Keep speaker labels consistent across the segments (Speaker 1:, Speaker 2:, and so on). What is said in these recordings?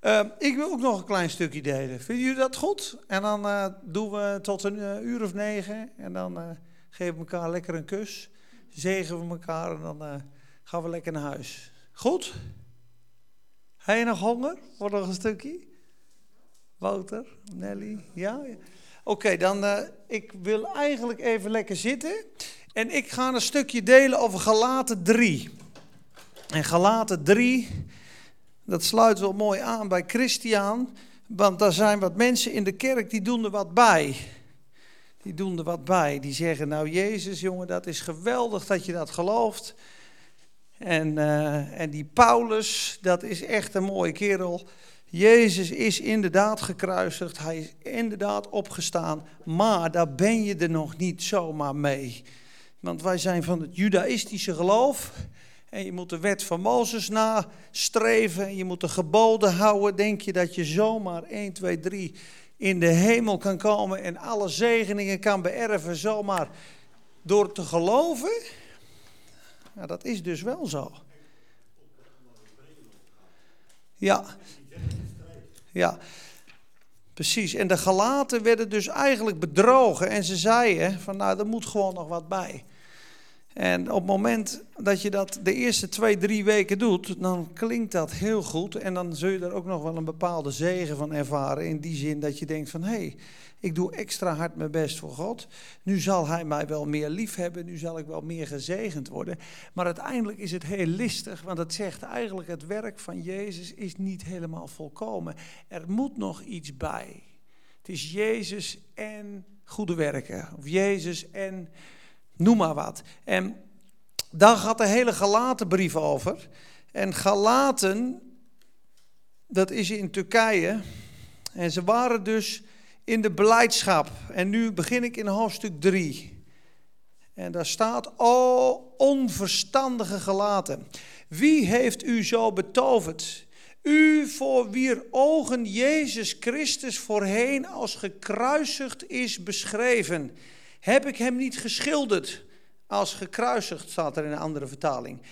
Speaker 1: Uh, ik wil ook nog een klein stukje delen. Vinden jullie dat goed? En dan uh, doen we tot een uh, uur of negen. En dan geven we elkaar lekker een kus. Zegen we elkaar en dan gaan we lekker naar huis. Goed? Heb je nog honger? Voor nog een stukje? Wouter, Nelly, ja? Oké, dan ik wil eigenlijk even lekker zitten. En ik ga een stukje delen over Galaten 3. En Galaten 3, dat sluit wel mooi aan bij Christian. Want daar zijn wat mensen in de kerk die doen er wat bij. Die doen er wat bij. Die zeggen, nou Jezus jongen, dat is geweldig dat je dat gelooft. En, uh, en die Paulus, dat is echt een mooie kerel. Jezus is inderdaad gekruisigd, hij is inderdaad opgestaan, maar daar ben je er nog niet zomaar mee. Want wij zijn van het judaïstische geloof. En je moet de wet van Mozes nastreven. Je moet de geboden houden. Denk je dat je zomaar 1, 2, 3 in de hemel kan komen en alle zegeningen kan beërven zomaar door te geloven? Ja, dat is dus wel zo. Ja. Ja. Precies. En de gelaten werden dus eigenlijk bedrogen. En ze zeiden van nou, er moet gewoon nog wat bij. En op het moment dat je dat de eerste twee, drie weken doet, dan klinkt dat heel goed. En dan zul je er ook nog wel een bepaalde zegen van ervaren. In die zin dat je denkt van, hé, hey, ik doe extra hard mijn best voor God. Nu zal Hij mij wel meer lief hebben, nu zal ik wel meer gezegend worden. Maar uiteindelijk is het heel listig, want het zegt eigenlijk het werk van Jezus is niet helemaal volkomen. Er moet nog iets bij. Het is Jezus en goede werken. Of Jezus en noem maar wat. En daar gaat de hele Galatenbrief over. En Galaten, dat is in Turkije. En ze waren dus in de beleidschap. En nu begin ik in hoofdstuk 3. En daar staat, o onverstandige gelaten, wie heeft u zo betoverd? U voor wier ogen Jezus Christus voorheen als gekruisigd is beschreven. Heb ik hem niet geschilderd als gekruisigd, staat er in een andere vertaling.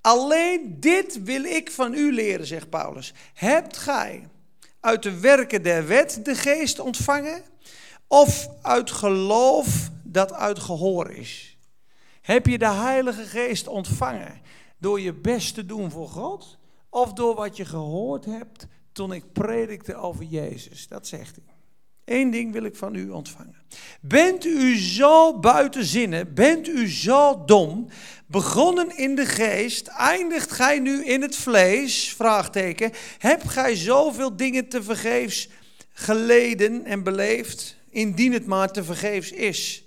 Speaker 1: Alleen dit wil ik van u leren, zegt Paulus. Hebt gij uit de werken der wet de geest ontvangen? Of uit geloof dat uit gehoor is? Heb je de Heilige Geest ontvangen door je best te doen voor God? Of door wat je gehoord hebt toen ik predikte over Jezus? Dat zegt hij. Eén ding wil ik van u ontvangen. Bent u zo buiten zinnen, bent u zo dom, begonnen in de geest, eindigt gij nu in het vlees? Vraagteken. Hebt gij zoveel dingen te vergeefs geleden en beleefd, indien het maar te vergeefs is?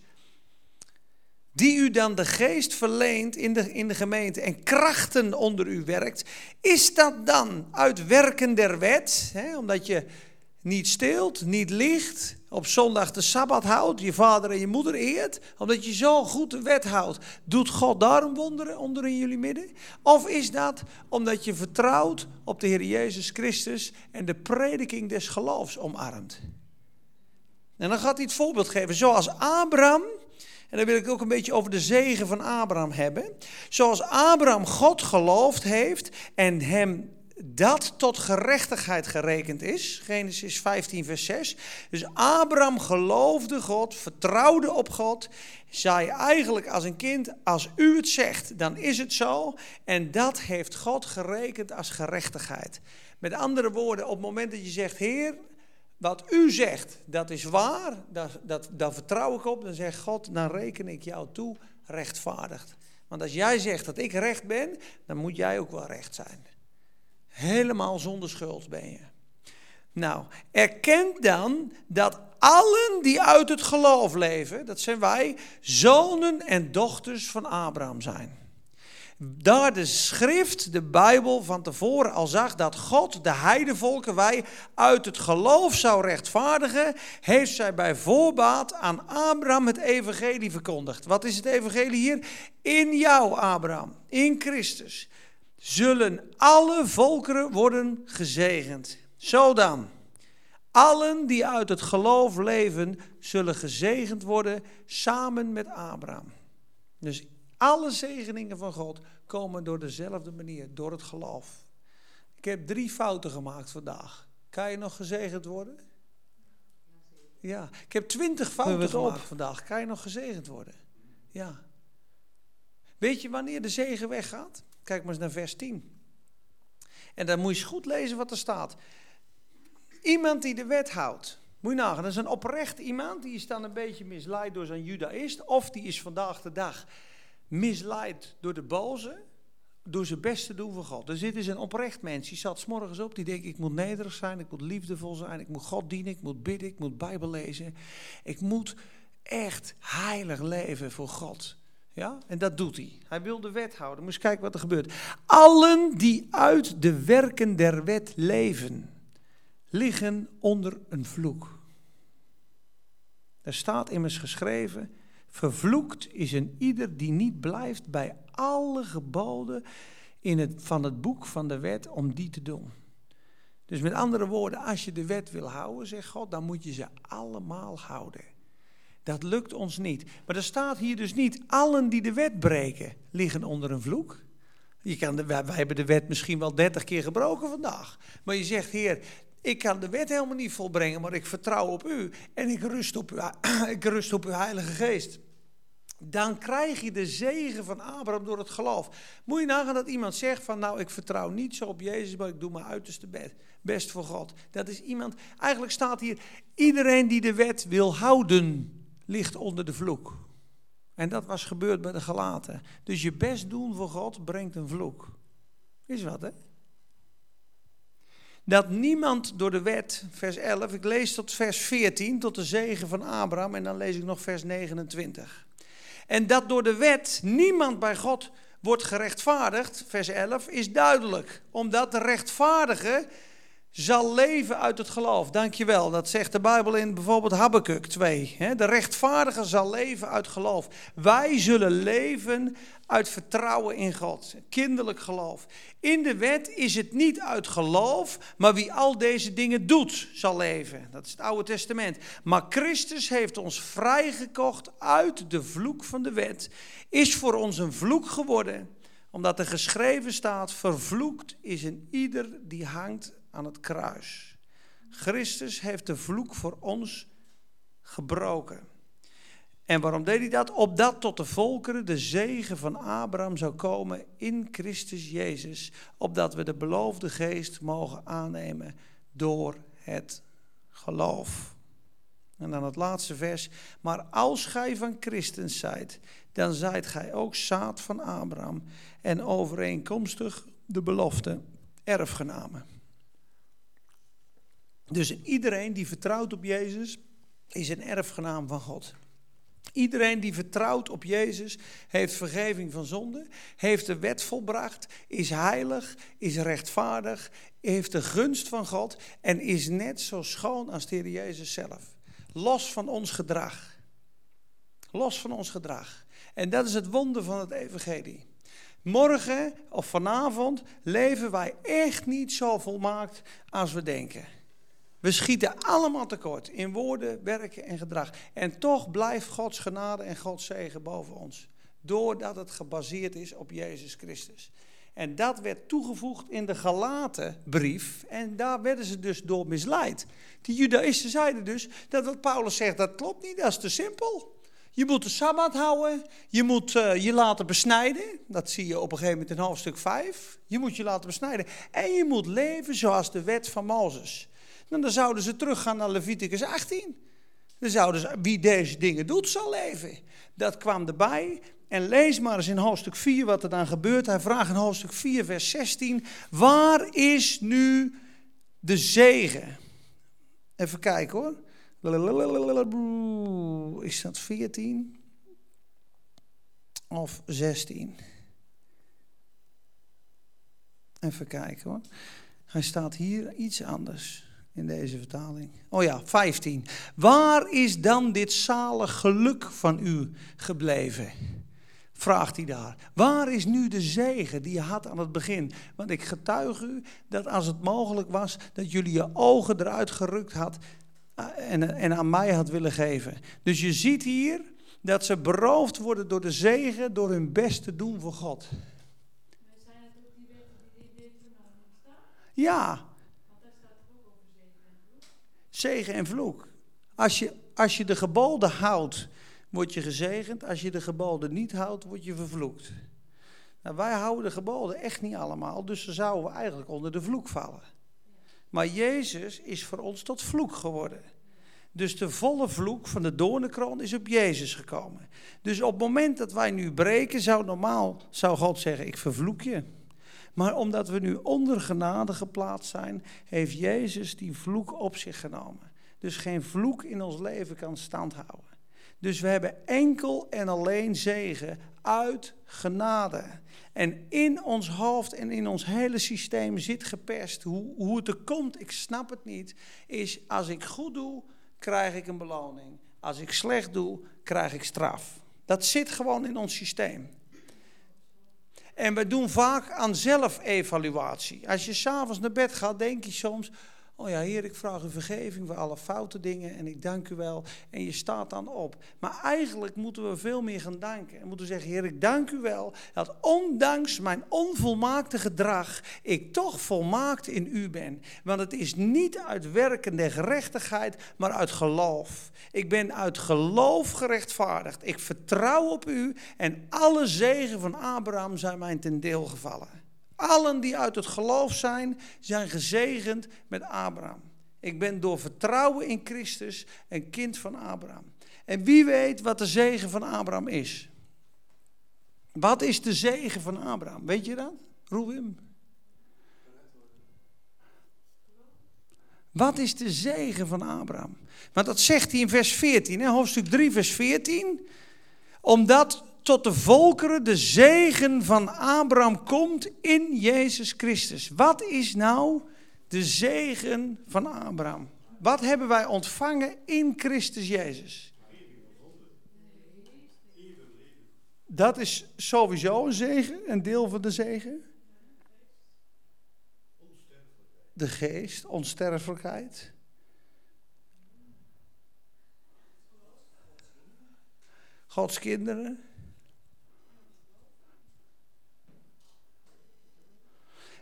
Speaker 1: Die u dan de geest verleent in de, in de gemeente en krachten onder u werkt, is dat dan uit werken der wet? Hè, omdat je niet steelt, niet liegt, op zondag de Sabbat houdt, je vader en je moeder eert, omdat je zo goed de wet houdt. Doet God daarom wonderen onder in jullie midden? Of is dat omdat je vertrouwt op de Heer Jezus Christus en de prediking des geloofs omarmt? En dan gaat hij het voorbeeld geven, zoals Abraham, en dan wil ik ook een beetje over de zegen van Abraham hebben. Zoals Abraham God geloofd heeft en hem dat tot gerechtigheid gerekend is. Genesis 15, vers 6. Dus Abraham geloofde God, vertrouwde op God, zei eigenlijk als een kind, als u het zegt, dan is het zo. En dat heeft God gerekend als gerechtigheid. Met andere woorden, op het moment dat je zegt, Heer, wat u zegt, dat is waar, dat, dat, daar vertrouw ik op, dan zegt God, dan reken ik jou toe rechtvaardigd. Want als jij zegt dat ik recht ben, dan moet jij ook wel recht zijn. Helemaal zonder schuld ben je. Nou, erkent dan dat allen die uit het geloof leven, dat zijn wij, zonen en dochters van Abraham zijn. Daar de schrift, de Bijbel van tevoren al zag dat God de heidevolken wij uit het geloof zou rechtvaardigen, heeft zij bij voorbaat aan Abraham het evangelie verkondigd. Wat is het evangelie hier? In jou, Abraham, in Christus zullen alle volkeren worden gezegend. Zo dan, allen die uit het geloof leven, zullen gezegend worden samen met Abraham. Dus alle zegeningen van God komen door dezelfde manier, door het geloof. Ik heb drie fouten gemaakt vandaag. Kan je nog gezegend worden? Ja, ik heb twintig fouten gemaakt vandaag. Kan je nog gezegend worden? Ja. Weet je wanneer de zegen weggaat? Kijk maar eens naar vers 10. En dan moet je eens goed lezen wat er staat. Iemand die de wet houdt. Moet je nagaan, dat is een oprecht iemand. Die is dan een beetje misleid door zijn judaïst. Of die is vandaag de dag misleid door de boze. Door zijn best te doen voor God. Dus dit is een oprecht mens. Die zat s morgens op. Die denkt, ik moet nederig zijn. Ik moet liefdevol zijn. Ik moet God dienen. Ik moet bidden. Ik moet Bijbel lezen. Ik moet echt heilig leven voor God. Ja? En dat doet hij. Hij wil de wet houden. Eens kijken wat er gebeurt. Allen die uit de werken der wet leven, liggen onder een vloek. Er staat immers geschreven: Vervloekt is een ieder die niet blijft bij alle geboden in het, van het boek van de wet om die te doen. Dus met andere woorden, als je de wet wil houden, zegt God, dan moet je ze allemaal houden. Dat lukt ons niet. Maar er staat hier dus niet, allen die de wet breken, liggen onder een vloek. Je kan de, wij, hebben de wet misschien wel dertig keer gebroken vandaag. Maar je zegt, Heer, ik kan de wet helemaal niet volbrengen, maar ik vertrouw op u en ik rust op, u, ik rust op uw Heilige Geest. Dan krijg je de zegen van Abraham door het geloof. Moet je nagaan dat iemand zegt van nou ik vertrouw niet zo op Jezus, maar ik doe mijn uiterste best voor God. Dat is iemand, eigenlijk staat hier, iedereen die de wet wil houden, ligt onder de vloek. En dat was gebeurd bij de gelaten. Dus je best doen voor God brengt een vloek. Is wat hè? dat niemand door de wet, vers 11, ik lees tot vers 14, tot de zegen van Abraham en dan lees ik nog vers 29. En dat door de wet niemand bij God wordt gerechtvaardigd, vers 11, is duidelijk. Omdat de rechtvaardige zal leven uit het geloof. Dankjewel, dat zegt de Bijbel in bijvoorbeeld Habakkuk 2. De rechtvaardige zal leven uit geloof. Wij zullen leven uit vertrouwen in God, kinderlijk geloof. In de wet is het niet uit geloof, maar wie al deze dingen doet, zal leven. Dat is het Oude Testament. Maar Christus heeft ons vrijgekocht uit de vloek van de wet, is voor ons een vloek geworden, omdat er geschreven staat: vervloekt is een ieder die hangt aan het kruis. Christus heeft de vloek voor ons gebroken. En waarom deed hij dat? Opdat tot de volkeren de zegen van Abraham zou komen in Christus Jezus. Opdat we de beloofde geest mogen aannemen door het geloof. En dan het laatste vers. Maar als gij van Christus zijt, dan zijt gij ook zaad van Abraham. En overeenkomstig de belofte erfgenamen. Dus iedereen die vertrouwt op Jezus is een erfgenaam van God. Iedereen die vertrouwt op Jezus heeft vergeving van zonde, heeft de wet volbracht, is heilig, is rechtvaardig, heeft de gunst van God en is net zo schoon als de Heer Jezus zelf. Los van ons gedrag. Los van ons gedrag. En dat is het wonder van het evangelie. Morgen of vanavond leven wij echt niet zo volmaakt als we denken. We schieten allemaal tekort in woorden, werken en gedrag. En toch blijft Gods genade en Gods zegen boven ons. Doordat het gebaseerd is op Jezus Christus. En dat werd toegevoegd in de gelaten brief. En daar werden ze dus door misleid. Die judaïsten zeiden dus dat wat Paulus zegt, dat klopt niet, dat is te simpel. Je moet de Sabbat houden, je moet uh, je laten besnijden. Dat zie je op een gegeven moment in hoofdstuk 5. Je moet je laten besnijden. En je moet leven zoals de wet van Mozes. Nou, dan zouden ze teruggaan naar Leviticus 18. Dan zouden ze, wie deze dingen doet, zal leven. Dat kwam erbij. En lees maar eens in hoofdstuk 4 wat er dan gebeurt. Hij vraagt in hoofdstuk 4, vers 16: Waar is nu de zegen? Even kijken hoor. Is dat 14 of 16? Even kijken hoor. Hij staat hier iets anders in deze vertaling. Oh ja, 15. Waar is dan dit zalig geluk van u gebleven? Vraagt hij daar. Waar is nu de zegen die je had aan het begin? Want ik getuig u dat als het mogelijk was, dat jullie je ogen eruit gerukt had eh, en, en aan mij had willen geven. Dus je ziet hier dat ze beroofd worden door de zegen, door hun best te doen voor God. Ja. Zegen en vloek. Als je, als je de geboden houdt, word je gezegend. Als je de geboden niet houdt, word je vervloekt. Nou, wij houden de geboden echt niet allemaal, dus dan zouden we eigenlijk onder de vloek vallen. Maar Jezus is voor ons tot vloek geworden. Dus de volle vloek van de doornenkroon is op Jezus gekomen. Dus op het moment dat wij nu breken, zou normaal zou God zeggen: Ik vervloek je. Maar omdat we nu onder genade geplaatst zijn, heeft Jezus die vloek op zich genomen. Dus geen vloek in ons leven kan standhouden. Dus we hebben enkel en alleen zegen uit genade. En in ons hoofd en in ons hele systeem zit geperst. Hoe, hoe het er komt, ik snap het niet. Is als ik goed doe, krijg ik een beloning. Als ik slecht doe, krijg ik straf. Dat zit gewoon in ons systeem. En we doen vaak aan zelfevaluatie. Als je s'avonds naar bed gaat, denk je soms: Oh ja, Heer, ik vraag u vergeving voor alle foute dingen en ik dank u wel. En je staat dan op. Maar eigenlijk moeten we veel meer gaan danken. En moeten zeggen, Heer, ik dank u wel dat ondanks mijn onvolmaakte gedrag ik toch volmaakt in u ben. Want het is niet uit werkende gerechtigheid, maar uit geloof. Ik ben uit geloof gerechtvaardigd. Ik vertrouw op u en alle zegen van Abraham zijn mij ten deel gevallen. Allen die uit het geloof zijn, zijn gezegend met Abraham. Ik ben door vertrouwen in Christus een kind van Abraham. En wie weet wat de zegen van Abraham is? Wat is de zegen van Abraham? Weet je dat, Ruben? Wat is de zegen van Abraham? Want dat zegt hij in vers 14, hè, hoofdstuk 3, vers 14. Omdat tot de volkeren de zegen van Abraham komt in Jezus Christus. Wat is nou de zegen van Abraham? Wat hebben wij ontvangen in Christus Jezus? Dat is sowieso een zegen, een deel van de zegen. De geest, onsterfelijkheid. Gods kinderen.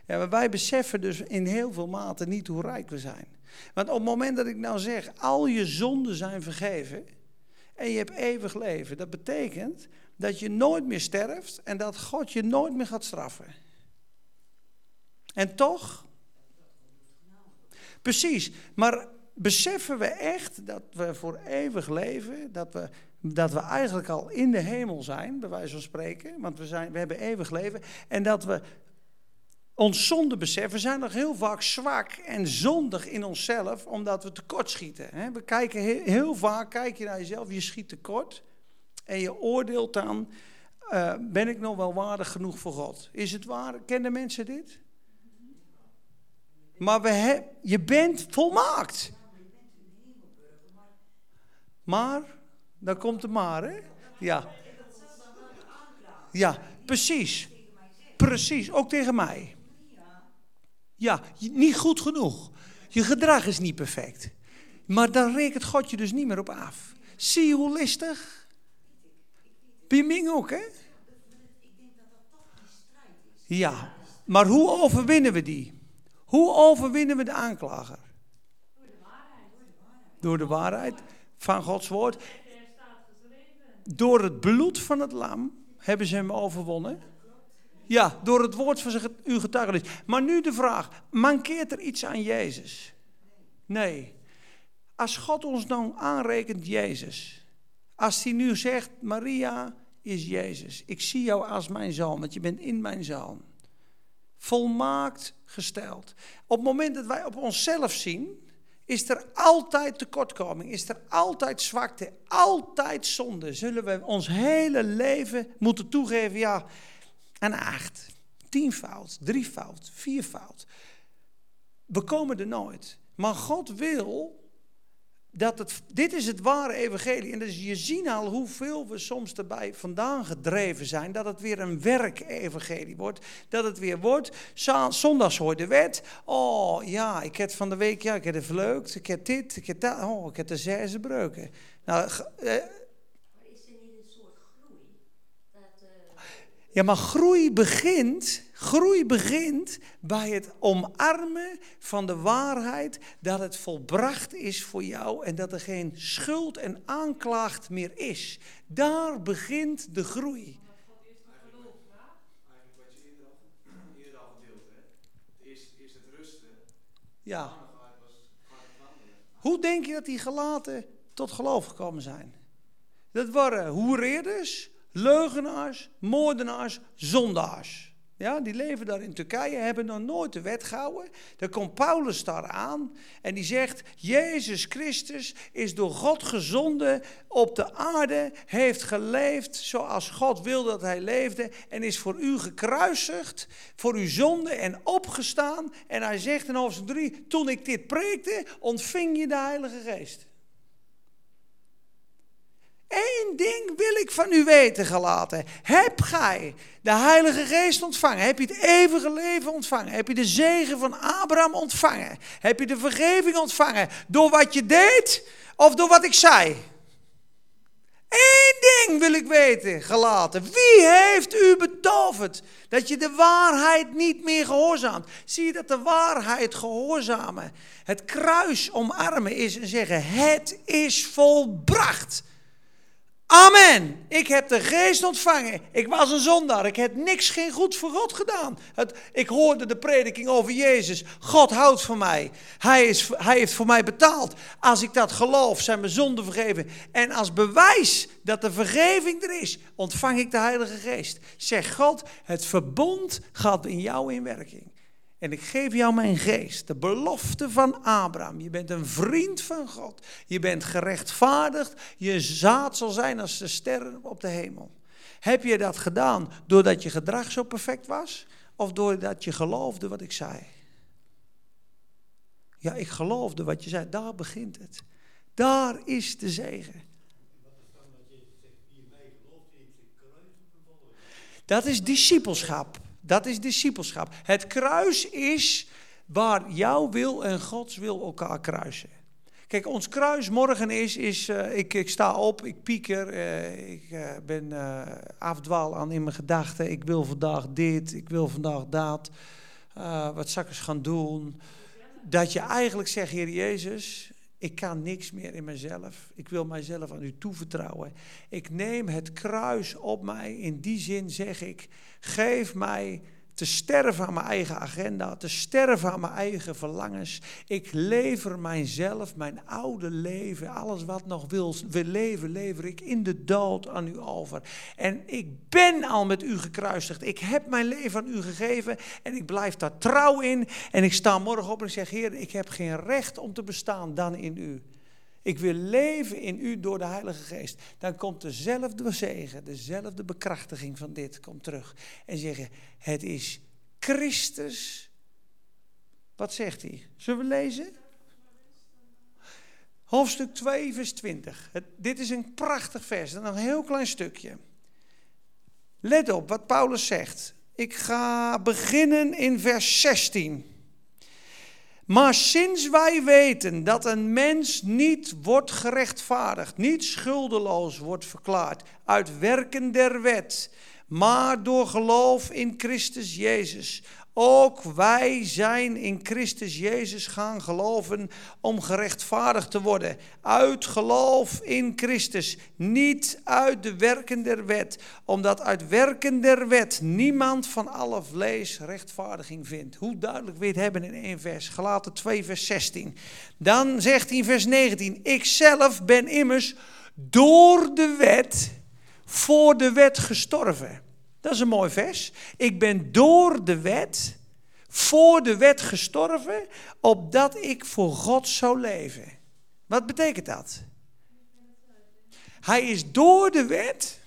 Speaker 1: Ja, maar wij beseffen dus in heel veel mate niet hoe rijk we zijn. Want op het moment dat ik nou zeg, al je zonden zijn vergeven en je hebt eeuwig leven, dat betekent dat je nooit meer sterft en dat God je nooit meer gaat straffen. En toch? Precies, maar beseffen we echt dat we voor eeuwig leven, dat we, dat we eigenlijk al in de hemel zijn, bij wijze van spreken, want we, zijn, we hebben eeuwig leven, en dat we ons beseffen, we zijn nog heel vaak zwak en zondig in onszelf, omdat we tekortschieten. We kijken heel, vaak, kijk je naar jezelf, je schiet tekort. En je oordeelt dan, uh, ben ik nog wel waardig genoeg voor God? Is het waar? Kennen mensen dit? Maar we je bent volmaakt. Maar, dan komt de maar, hè? Ja. Ja, precies. Precies, ook tegen mij. Ja, niet goed genoeg. Je gedrag is niet perfect. Maar daar rekent God je dus niet meer op af. Zie je hoe listig? Biming ook, hè? Ja, maar hoe overwinnen we die? Hoe overwinnen we de aanklager? Door de waarheid van Gods woord. Door het bloed van het lam hebben ze hem overwonnen. Ja, door het woord van uw getuigenis. Maar nu de vraag, mankeert er iets aan Jezus? Nee. Als God ons dan aanrekent Jezus. Als hij nu zegt, Maria is Jezus. Ik zie jou als mijn zoon, want je bent in mijn zoon. Volmaakt gesteld. Op het moment dat wij op onszelf zien, is er altijd tekortkoming, is er altijd zwakte, altijd zonde. Zullen we ons hele leven moeten toegeven, ja, en acht, tienvoud, drievoud, viervoud. We komen er nooit. Maar God wil dat het, dit is het ware evangelie. En dus je ziet al hoeveel we soms erbij vandaan gedreven zijn. Dat het weer een werk-evangelie wordt. Dat het weer wordt, zondags hoort de wet. Oh ja, ik heb van de week, ja, ik heb het verleukt. Ik heb dit, ik heb dat. Oh, ik heb de zes breuken. Nou, Ja, maar groei begint, groei begint bij het omarmen van de waarheid dat het volbracht is voor jou en dat er geen schuld en aanklacht meer is. Daar begint de groei. Ja. Hoe denk je dat die gelaten tot geloof gekomen zijn? Dat waren hoereerders, leugenaars, moordenaars, zondaars. Ja, die leven daar in Turkije, hebben nog nooit de wet gehouden. Dan komt Paulus daar aan en die zegt: Jezus Christus is door God gezonden op de aarde, heeft geleefd zoals God wilde dat hij leefde en is voor u gekruisigd, voor uw zonde en opgestaan. En hij zegt in hoofdstuk 3: Toen ik dit preekte, ontving je de Heilige Geest. Eén ding wil ik van u weten gelaten. Heb gij de Heilige Geest ontvangen? Heb je het eeuwige leven ontvangen? Heb je de zegen van Abraham ontvangen? Heb je de vergeving ontvangen? Door wat je deed of door wat ik zei? Eén ding wil ik weten, gelaten. Wie heeft u betoverd dat je de waarheid niet meer gehoorzaamt? Zie je dat de waarheid gehoorzamen, het kruis omarmen is en zeggen: Het is volbracht. Amen. Ik heb de geest ontvangen. Ik was een zondaar. Ik heb niks, geen goed voor God gedaan. Het, ik hoorde de prediking over Jezus. God houdt van mij. Hij, is, hij heeft voor mij betaald. Als ik dat geloof, zijn mijn zonden vergeven. En als bewijs dat de vergeving er is, ontvang ik de Heilige Geest. Zeg God, het verbond gaat in jou in werking. En ik geef jou mijn geest, de belofte van Abraham. Je bent een vriend van God. Je bent gerechtvaardigd. Je zaad zal zijn als de sterren op de hemel. Heb je dat gedaan doordat je gedrag zo perfect was? Of doordat je geloofde wat ik zei? Ja, ik geloofde wat je zei. Daar begint het. Daar is de zegen. Dat is discipelschap. Dat is discipelschap. Het kruis is waar jouw wil en Gods wil elkaar kruisen. Kijk, ons kruis morgen is, is uh, ik, ik sta op, ik pieker, uh, ik uh, ben afdwaal aan in mijn gedachten. Ik wil vandaag dit, ik wil vandaag dat. wat eens gaan doen? Dat je eigenlijk zegt, Heer Jezus, ik kan niks meer in mezelf. Ik wil mijzelf aan u toevertrouwen. Ik neem het kruis op mij. In die zin zeg ik, geef mij te sterven aan mijn eigen agenda, te sterven aan mijn eigen verlangens. Ik lever mijzelf, mijn oude leven, alles wat nog wil, wil leven, lever ik in de dood aan u over. En ik ben al met u gekruisigd. Ik heb mijn leven aan u gegeven en ik blijf daar trouw in. En ik sta morgen op en ik zeg, Heer, ik heb geen recht om te bestaan dan in u. Ik wil leven in u door de Heilige Geest. Dan komt dezelfde zegen, dezelfde bekrachtiging van dit komt terug. En zeggen, het is Christus. Wat zegt hij? Zullen we lezen? Hoofdstuk 2, vers 20. dit is een prachtig vers, nog een heel klein stukje. Let op wat Paulus zegt. Ik ga beginnen in vers 16. Maar sinds wij weten dat een mens niet wordt gerechtvaardigd, niet schuldeloos wordt verklaard uit werken der wet, maar door geloof in Christus Jezus, ook wij zijn in Christus Jezus gaan geloven om gerechtvaardigd te worden. Uit geloof in Christus, niet uit de werken der wet. Omdat uit werken der wet niemand van alle vlees rechtvaardiging vindt. Hoe duidelijk je het hebben in één vers? Gelaten 2 vers 16. Dan zegt hij in vers 19. Ik zelf ben immers door de wet voor de wet gestorven. Dat is een mooi vers. Ik ben door de wet, voor de wet gestorven, opdat ik voor God zou leven. Wat betekent dat? Hij is door de wet,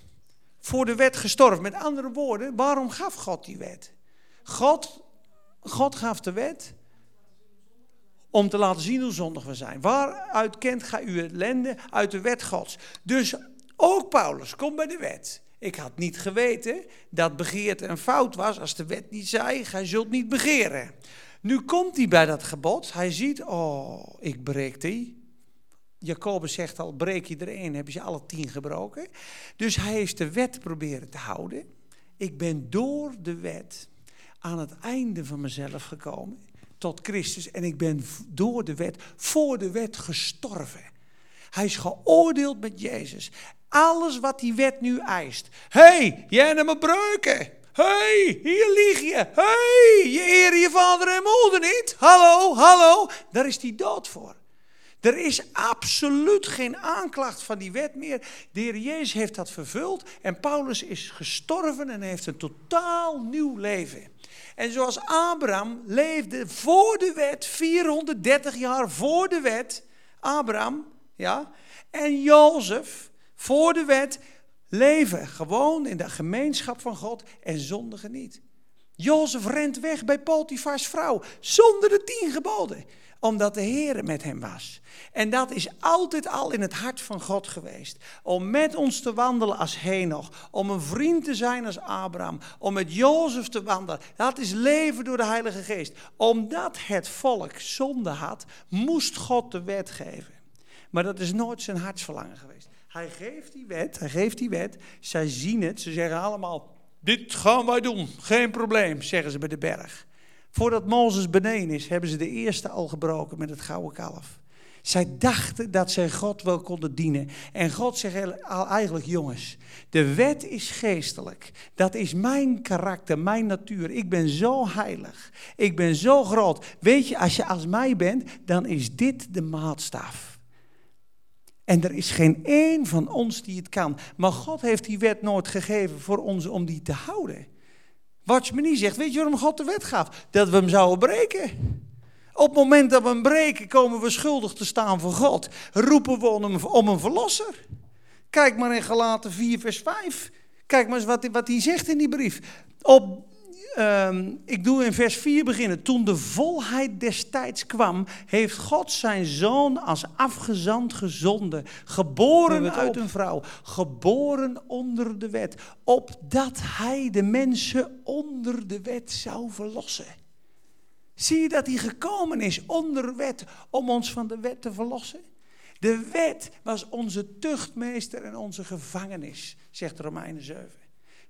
Speaker 1: voor de wet gestorven. Met andere woorden, waarom gaf God die wet? God, God gaf de wet om te laten zien hoe zondig we zijn. Waaruit kent gij uw ellende? Uit de wet Gods. Dus ook Paulus komt bij de wet. Ik had niet geweten dat begeerte een fout was als de wet niet zei, gij zult niet begeren. Nu komt hij bij dat gebod, hij ziet, oh, ik breek die. Jacobus zegt al, breek je er één, heb je ze alle tien gebroken. Dus hij heeft de wet proberen te houden. Ik ben door de wet aan het einde van mezelf gekomen tot Christus en ik ben door de wet, voor de wet gestorven. Hij is geoordeeld met Jezus. Alles wat die wet nu eist. hey, jij neemt me breuken. hey, hier lieg je. hey, je eer je vader en moeder niet. Hallo, hallo. Daar is die dood voor. Er is absoluut geen aanklacht van die wet meer. De Heer Jezus heeft dat vervuld en Paulus is gestorven en heeft een totaal nieuw leven. En zoals Abraham leefde voor de wet, 430 jaar voor de wet, Abraham, ja, en Jozef voor de wet leven gewoon in de gemeenschap van God en zondigen niet. Jozef rent weg bij Potifars vrouw zonder de tien geboden omdat de Heer met hem was. En dat is altijd al in het hart van God geweest. Om met ons te wandelen als Henoch. Om een vriend te zijn als Abraham. Om met Jozef te wandelen. Dat is leven door de Heilige Geest. Omdat het volk zonde had, moest God de wet geven. Maar dat is nooit zijn hartsverlangen geweest. Hij geeft die wet, hij geeft die wet. Zij zien het, ze zeggen allemaal, dit gaan wij doen, geen probleem, zeggen ze bij de berg. Voordat Mozes beneden is, hebben ze de eerste al gebroken met het gouden kalf. Zij dachten dat zij God wel konden dienen. En God zegt eigenlijk, jongens, de wet is geestelijk. Dat is mijn karakter, mijn natuur. Ik ben zo heilig. Ik ben zo groot. Weet je, als je als mij bent, dan is dit de maatstaf. En er is geen één van ons die het kan. Maar God heeft die wet nooit gegeven voor ons om die te houden. niet zegt, weet je waarom God de wet gaf? Dat we hem zouden breken. Op het moment dat we hem breken, komen we schuldig te staan voor God. Roepen we om om een verlosser. Kijk maar in Galaten 4, vers 5. Kijk maar eens wat, wat hij zegt in die brief. Op Ehm, ik doe in vers 4 beginnen. Toen de volheid des tijds kwam, heeft God zijn zoon als afgezand gezonden. Geboren uit een vrouw, geboren onder de wet. Opdat hij de mensen onder de wet zou verlossen. Zie je dat hij gekomen is onder wet om ons van de wet te verlossen? De wet was onze tuchtmeester en onze gevangenis, zegt Romeinen 7.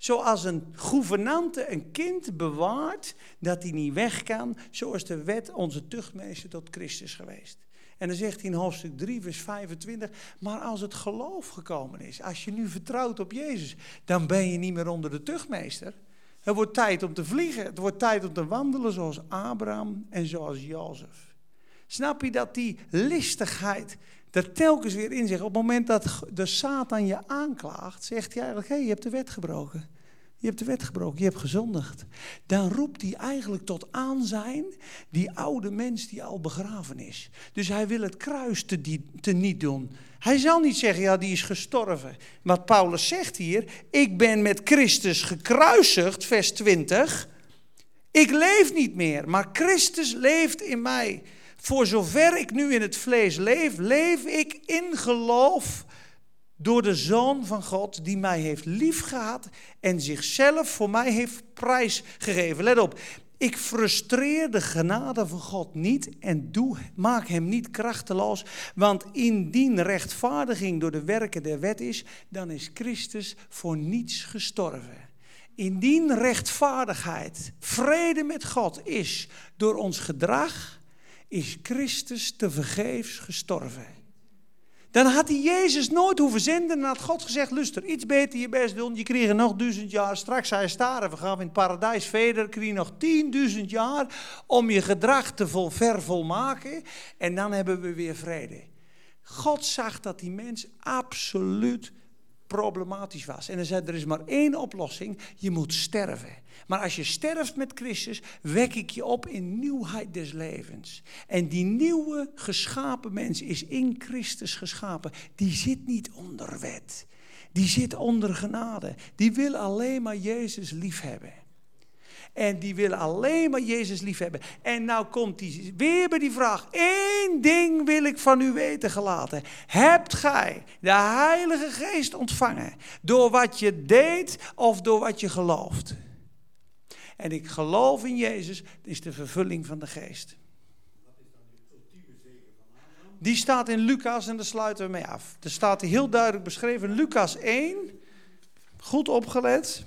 Speaker 1: Zoals een gouvernante een kind bewaart dat hij niet weg kan, zo is de wet onze tuchtmeester tot Christus geweest. En dan zegt hij in hoofdstuk 3, vers 25, maar als het geloof gekomen is, als je nu vertrouwt op Jezus, dan ben je niet meer onder de tuchtmeester. Het wordt tijd om te vliegen, het wordt tijd om te wandelen zoals Abraham en zoals Jozef. Snap je dat die listigheid er telkens weer in zegt. Op het moment dat de Satan je aanklaagt, zegt hij eigenlijk: hé, hey, je hebt de wet gebroken. Je hebt de wet gebroken, je hebt gezondigd. Dan roept hij eigenlijk tot aanzijn die oude mens die al begraven is. Dus hij wil het kruis te, die, te niet doen. Hij zal niet zeggen, ja, die is gestorven. Wat Paulus zegt hier, ik ben met Christus gekruisigd, vers 20. Ik leef niet meer, maar Christus leeft in mij. Voor zover ik nu in het vlees leef, leef ik in geloof door de Zoon van God die mij heeft liefgehad en zichzelf voor mij heeft prijsgegeven. Let op, ik frustreer de genade van God niet en doe, maak hem niet krachteloos, want indien rechtvaardiging door de werken der wet is, dan is Christus voor niets gestorven. Indien rechtvaardigheid, vrede met God is door ons gedrag, is Christus te vergeefs gestorven. Dan had hij Jezus nooit hoeven zenden en had God gezegd, luister, iets beter je best doen, je kreeg nog duizend jaar, straks hij staren, we gaan in het paradijs verder, je nog tienduizend jaar om je gedrag te vol, vervolmaken en dan hebben we weer vrede. God zag dat die mens absoluut problematisch was. En hij zei, er is maar één oplossing, je moet sterven. Maar als je sterft met Christus, wek ik je op in nieuwheid des levens. En die nieuwe geschapen mens is in Christus geschapen. Die zit niet onder wet. Die zit onder genade. Die wil alleen maar Jezus liefhebben. En die wil alleen maar Jezus liefhebben. En nou komt hij weer bij die vraag. Eén ding wil ik van u weten gelaten. Hebt gij de Heilige Geest ontvangen door wat je deed of door wat je gelooft? En ik geloof in Jezus, is de vervulling van de geest. Die staat in Lucas en daar sluiten we mee af. Er staat heel duidelijk beschreven, Lucas 1, goed opgelet.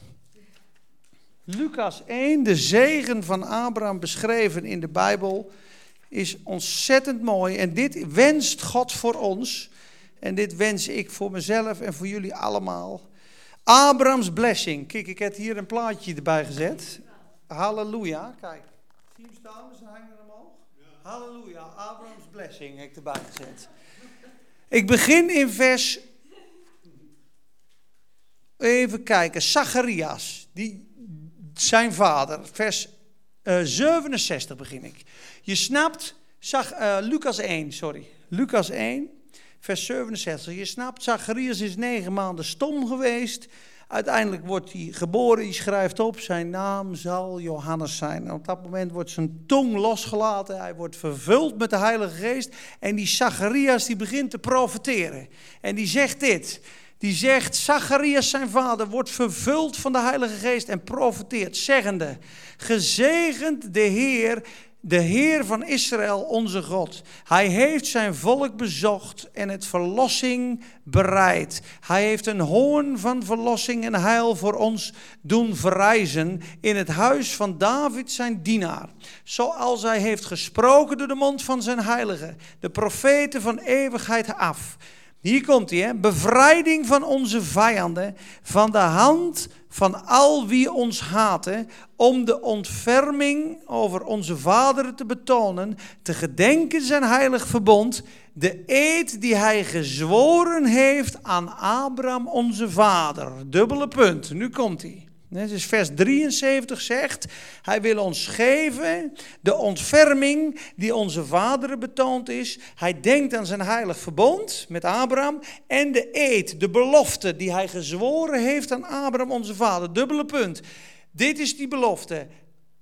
Speaker 1: Lucas 1, de zegen van Abraham beschreven in de Bijbel, is ontzettend mooi. En dit wenst God voor ons. En dit wens ik voor mezelf en voor jullie allemaal. Abrahams blessing. Kijk, ik heb hier een plaatje erbij gezet. Halleluja. Kijk, zie je hem staan? Er omhoog. Halleluja. Abrahams blessing heb ik erbij gezet. Ik begin in vers. Even kijken. Zacharias. Die, zijn vader. Vers uh, eh, 67 begin ik. Je snapt. Zag, uh, Lucas 1, sorry. Lucas 1 vers 67. Je snapt, Zacharias is negen maanden stom geweest. Uiteindelijk wordt hij geboren, hij schrijft op, zijn naam zal Johannes zijn. En op dat moment wordt zijn tong losgelaten, hij wordt vervuld met de Heilige Geest. En die Zacharias die begint te profeteren. En die zegt dit, die zegt, Zacharias zijn vader wordt vervuld van de Heilige Geest en profeteert, zeggende, gezegend de Heer de Heer van Israël, onze God. Hij heeft zijn volk bezocht en het verlossing bereid. Hij heeft een hoorn van verlossing en heil voor ons doen verrijzen in het huis van David, zijn dienaar. Zoals hij heeft gesproken door de mond van zijn heiligen, de profeten van eeuwigheid af. Hier komt hij, bevrijding van onze vijanden, van de hand van al wie ons haten, om de ontferming over onze vaderen te betonen, te gedenken zijn heilig verbond, de eed die hij gezworen heeft aan Abraham onze vader. Dubbele punt, nu komt hij. Dus vers 73 zegt, hij wil ons geven de ontferming die onze vaderen betoond is. Hij denkt aan zijn heilig verbond met Abraham en de eed, de belofte die hij gezworen heeft aan Abraham onze vader. Dubbele punt. Dit is die belofte.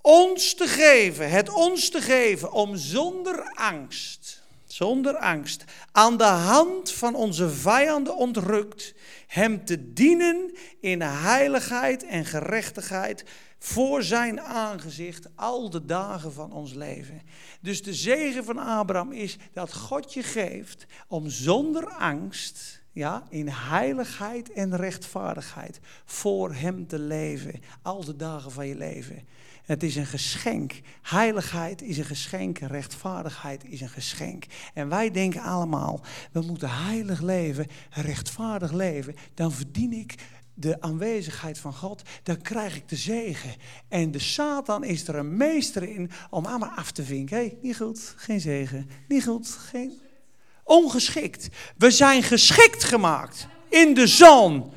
Speaker 1: Ons te geven, het ons te geven om zonder angst, zonder angst, aan de hand van onze vijanden ontrukt hem te dienen in heiligheid en gerechtigheid voor zijn aangezicht al de dagen van ons leven. Dus de zegen van Abraham is dat God je geeft om zonder angst, ja, in heiligheid en rechtvaardigheid voor hem te leven, al de dagen van je leven. Het is een geschenk. Heiligheid is een geschenk. Rechtvaardigheid is een geschenk. En wij denken allemaal, we moeten heilig leven, rechtvaardig leven. Dan verdien ik de aanwezigheid van God, dan krijg ik de zegen. En de Satan is er een meester in om allemaal af te vinken. Hé, niet goed, geen zegen. Niet goed, geen... Ongeschikt. We zijn geschikt gemaakt in de zon.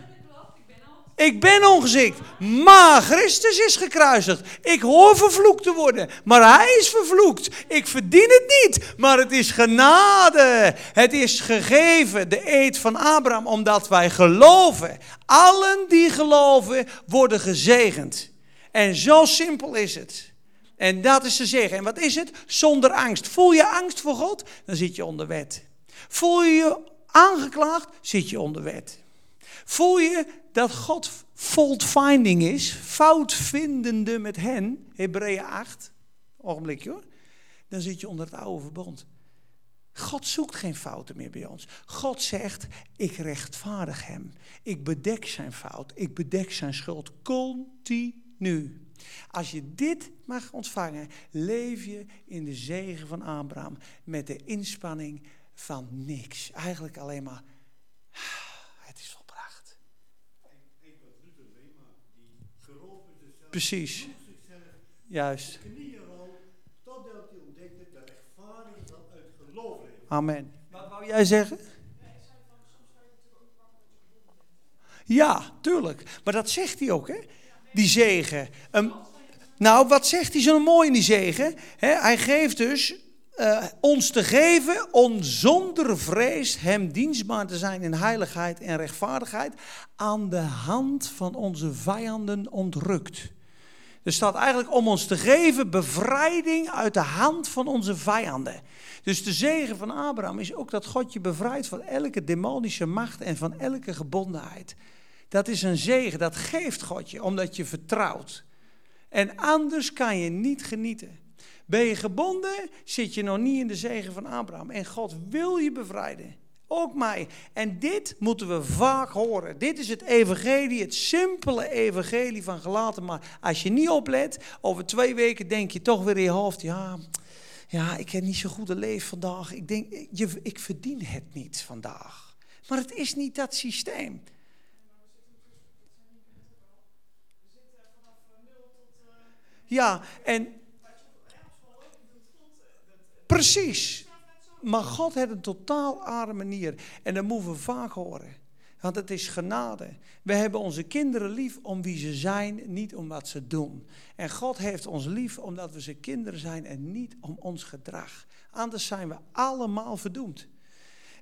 Speaker 1: Ik ben ongeschikt, maar Christus is gekruisigd. Ik hoor vervloekt te worden, maar hij is vervloekt. Ik verdien het niet, maar het is genade. Het is gegeven, de eed van Abraham, omdat wij geloven. Allen die geloven worden gezegend. En zo simpel is het. En dat is te zeggen. En wat is het? Zonder angst. Voel je angst voor God? Dan zit je onder wet. Voel je je aangeklaagd? Zit je onder wet. Voel je dat God fault finding is, foutvindende met hen, Hebreeën 8, ogenblikje hoor, dan zit je onder het oude verbond. God zoekt geen fouten meer bij ons. God zegt, ik rechtvaardig hem. Ik bedek zijn fout. Ik bedek zijn schuld continu. Als je dit mag ontvangen, leef je in de zegen van Abraham met de inspanning van niks. Eigenlijk alleen maar Precies. Juist. Amen. Wat wou jij zeggen? Ja, tuurlijk. Maar dat zegt hij ook, hè? Die zegen. Um, nou, wat zegt hij zo mooi in die zegen? hij geeft dus uh, ons te geven om zonder vrees hem dienstbaar te zijn in heiligheid en rechtvaardigheid aan de hand van onze vijanden ontrukt. Er staat eigenlijk om ons te geven bevrijding uit de hand van onze vijanden. Dus de zegen van Abraham is ook dat God je bevrijdt van elke demonische macht en van elke gebondenheid. Dat is een zegen, dat geeft God je, omdat je vertrouwt. En anders kan je niet genieten. Ben je gebonden, zit je nog niet in de zegen van Abraham. En God wil je bevrijden. Ook mij. En dit moeten we vaak horen. Dit is het evangelie, het simpele evangelie van gelaten. Maar als je niet oplet, over twee weken denk je toch weer in je hoofd, ja, ja ik heb niet zo goed leven vandaag. Ik denk, je, ik verdien het niet vandaag. Maar het is niet dat systeem. Ja, en. Precies. Maar God heeft een totaal andere manier. En dat moeten we vaak horen. Want het is genade. We hebben onze kinderen lief om wie ze zijn, niet om wat ze doen. En God heeft ons lief omdat we zijn kinderen zijn en niet om ons gedrag. Anders zijn we allemaal verdoemd.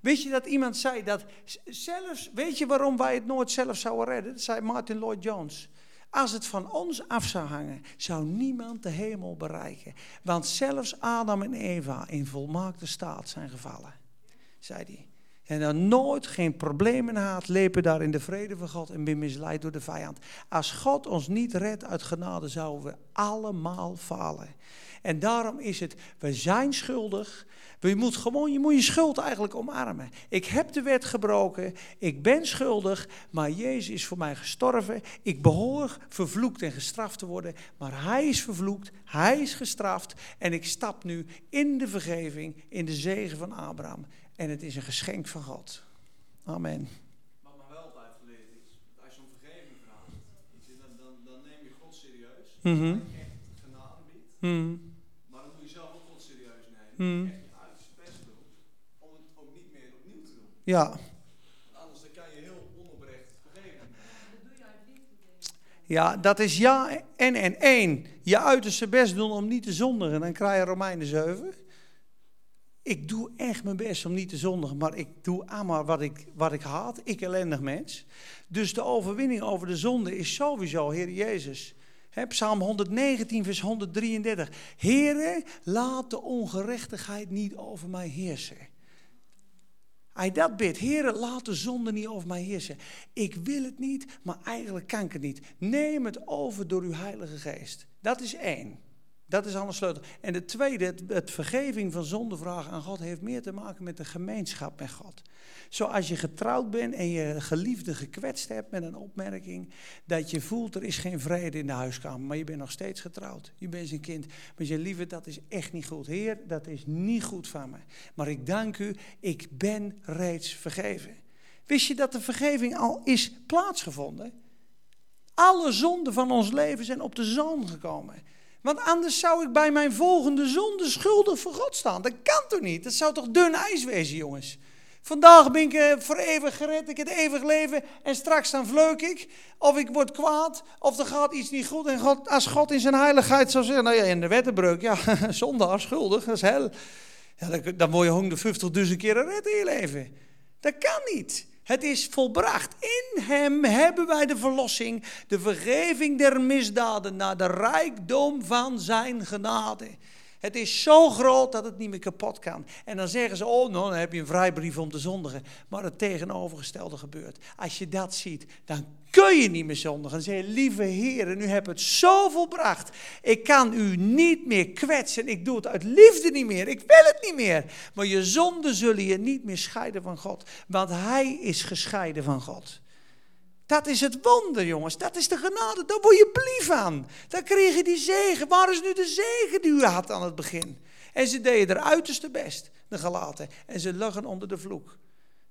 Speaker 1: Weet je dat iemand zei dat zelfs, weet je waarom wij het nooit zelf zouden redden? Dat zei Martin Lloyd Jones. Als het van ons af zou hangen, zou niemand de hemel bereiken. Want zelfs Adam en Eva in volmaakte staat zijn gevallen, zei hij. En dan nooit geen problemen haat, lepen daar in de vrede van God en ben misleid door de vijand. Als God ons niet redt uit genade, zouden we allemaal falen. En daarom is het, we zijn schuldig, je moet gewoon je, moet je schuld eigenlijk omarmen. Ik heb de wet gebroken, ik ben schuldig, maar Jezus is voor mij gestorven. Ik behoor vervloekt en gestraft te worden, maar Hij is vervloekt, Hij is gestraft en ik stap nu in de vergeving, in de zegen van Abraham. En het is een geschenk van God. Amen.
Speaker 2: Wat maar wel altijd geleerd is, als je om vergeving vraagt, dan, dan, dan neem je God serieus, mm -hmm. echt genade biedt, mm. maar dan moet je zelf ook God serieus nemen. Mm.
Speaker 1: Ja.
Speaker 2: Anders kan je heel onoprecht vergeven.
Speaker 1: Ja, dat is ja en en één. Je uiterste best doen om niet te zondigen. Dan krijg je Romeinen 7. Ik doe echt mijn best om niet te zondigen, maar ik doe allemaal wat ik, wat ik haat. Ik ellendig mens. Dus de overwinning over de zonde is sowieso Heer Jezus. He, Psalm 119, vers 133. Heere, laat de ongerechtigheid niet over mij heersen. Hij dat bidt, Heer, laat de zonde niet over mij heersen. Ik wil het niet, maar eigenlijk kan ik het niet. Neem het over door uw Heilige Geest. Dat is één. Dat is alle sleutel. En de tweede, het, vergeving van zondevragen aan God, heeft meer te maken met de gemeenschap met God. Zoals je getrouwd bent en je geliefde gekwetst hebt met een opmerking, dat je voelt er is geen vrede in de huiskamer, maar je bent nog steeds getrouwd. Je bent zijn kind. Maar je lieve, dat is echt niet goed. Heer, dat is niet goed van me. Maar ik dank u, ik ben reeds vergeven. Wist je dat de vergeving al is plaatsgevonden? Alle zonden van ons leven zijn op de zoon gekomen. Want anders zou ik bij mijn volgende zonde schuldig voor God staan. Dat kan toch niet? Dat zou toch dun ijs wezen, jongens? Vandaag ben ik uh, voor eeuwig gered, ik heb het eeuwig leven en straks dan vleuk ik. Of ik word kwaad, of er gaat iets niet goed. En God, als God in zijn heiligheid zou zeggen, nou ja, in de wettenbreuk, ja, zondaar schuldig, dat is hel. Ja, dan, dan word je 150 duizend keer gered in je leven. Dat kan niet. Het is volbracht. In hem hebben wij de verlossing, de vergeving der misdaden naar de rijkdom van zijn genade. Het is zo groot dat het niet meer kapot kan. En dan zeggen ze, oh, nou, dan heb je een vrijbrief om te zondigen. Maar het tegenovergestelde gebeurt. Als je dat ziet, dan kun je niet meer zondigen. Dan zeg je, lieve Heer, u hebt het zo volbracht. Ik kan u niet meer kwetsen. Ik doe het uit liefde niet meer. Ik wil het niet meer. Maar je zonden zullen je niet meer scheiden van God. Want Hij is gescheiden van God. Dat is het wonder, jongens. Dat is de genade. Daar word je blief aan. Dan kreeg je die zegen. Waar is nu de zegen die u had aan het begin? En ze deden er uiterste best, de gelaten. En ze lagen onder de vloek.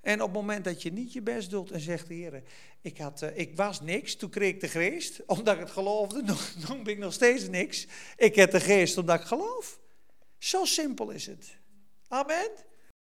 Speaker 1: En op het moment dat je niet je best doet en zegt, Heer, ik, had, uh, ik was niks, toen kreeg ik de geest, omdat ik het geloofde, dan ben ik nog steeds niks. Ik heb de geest omdat ik geloof. Zo simpel is het. Amen.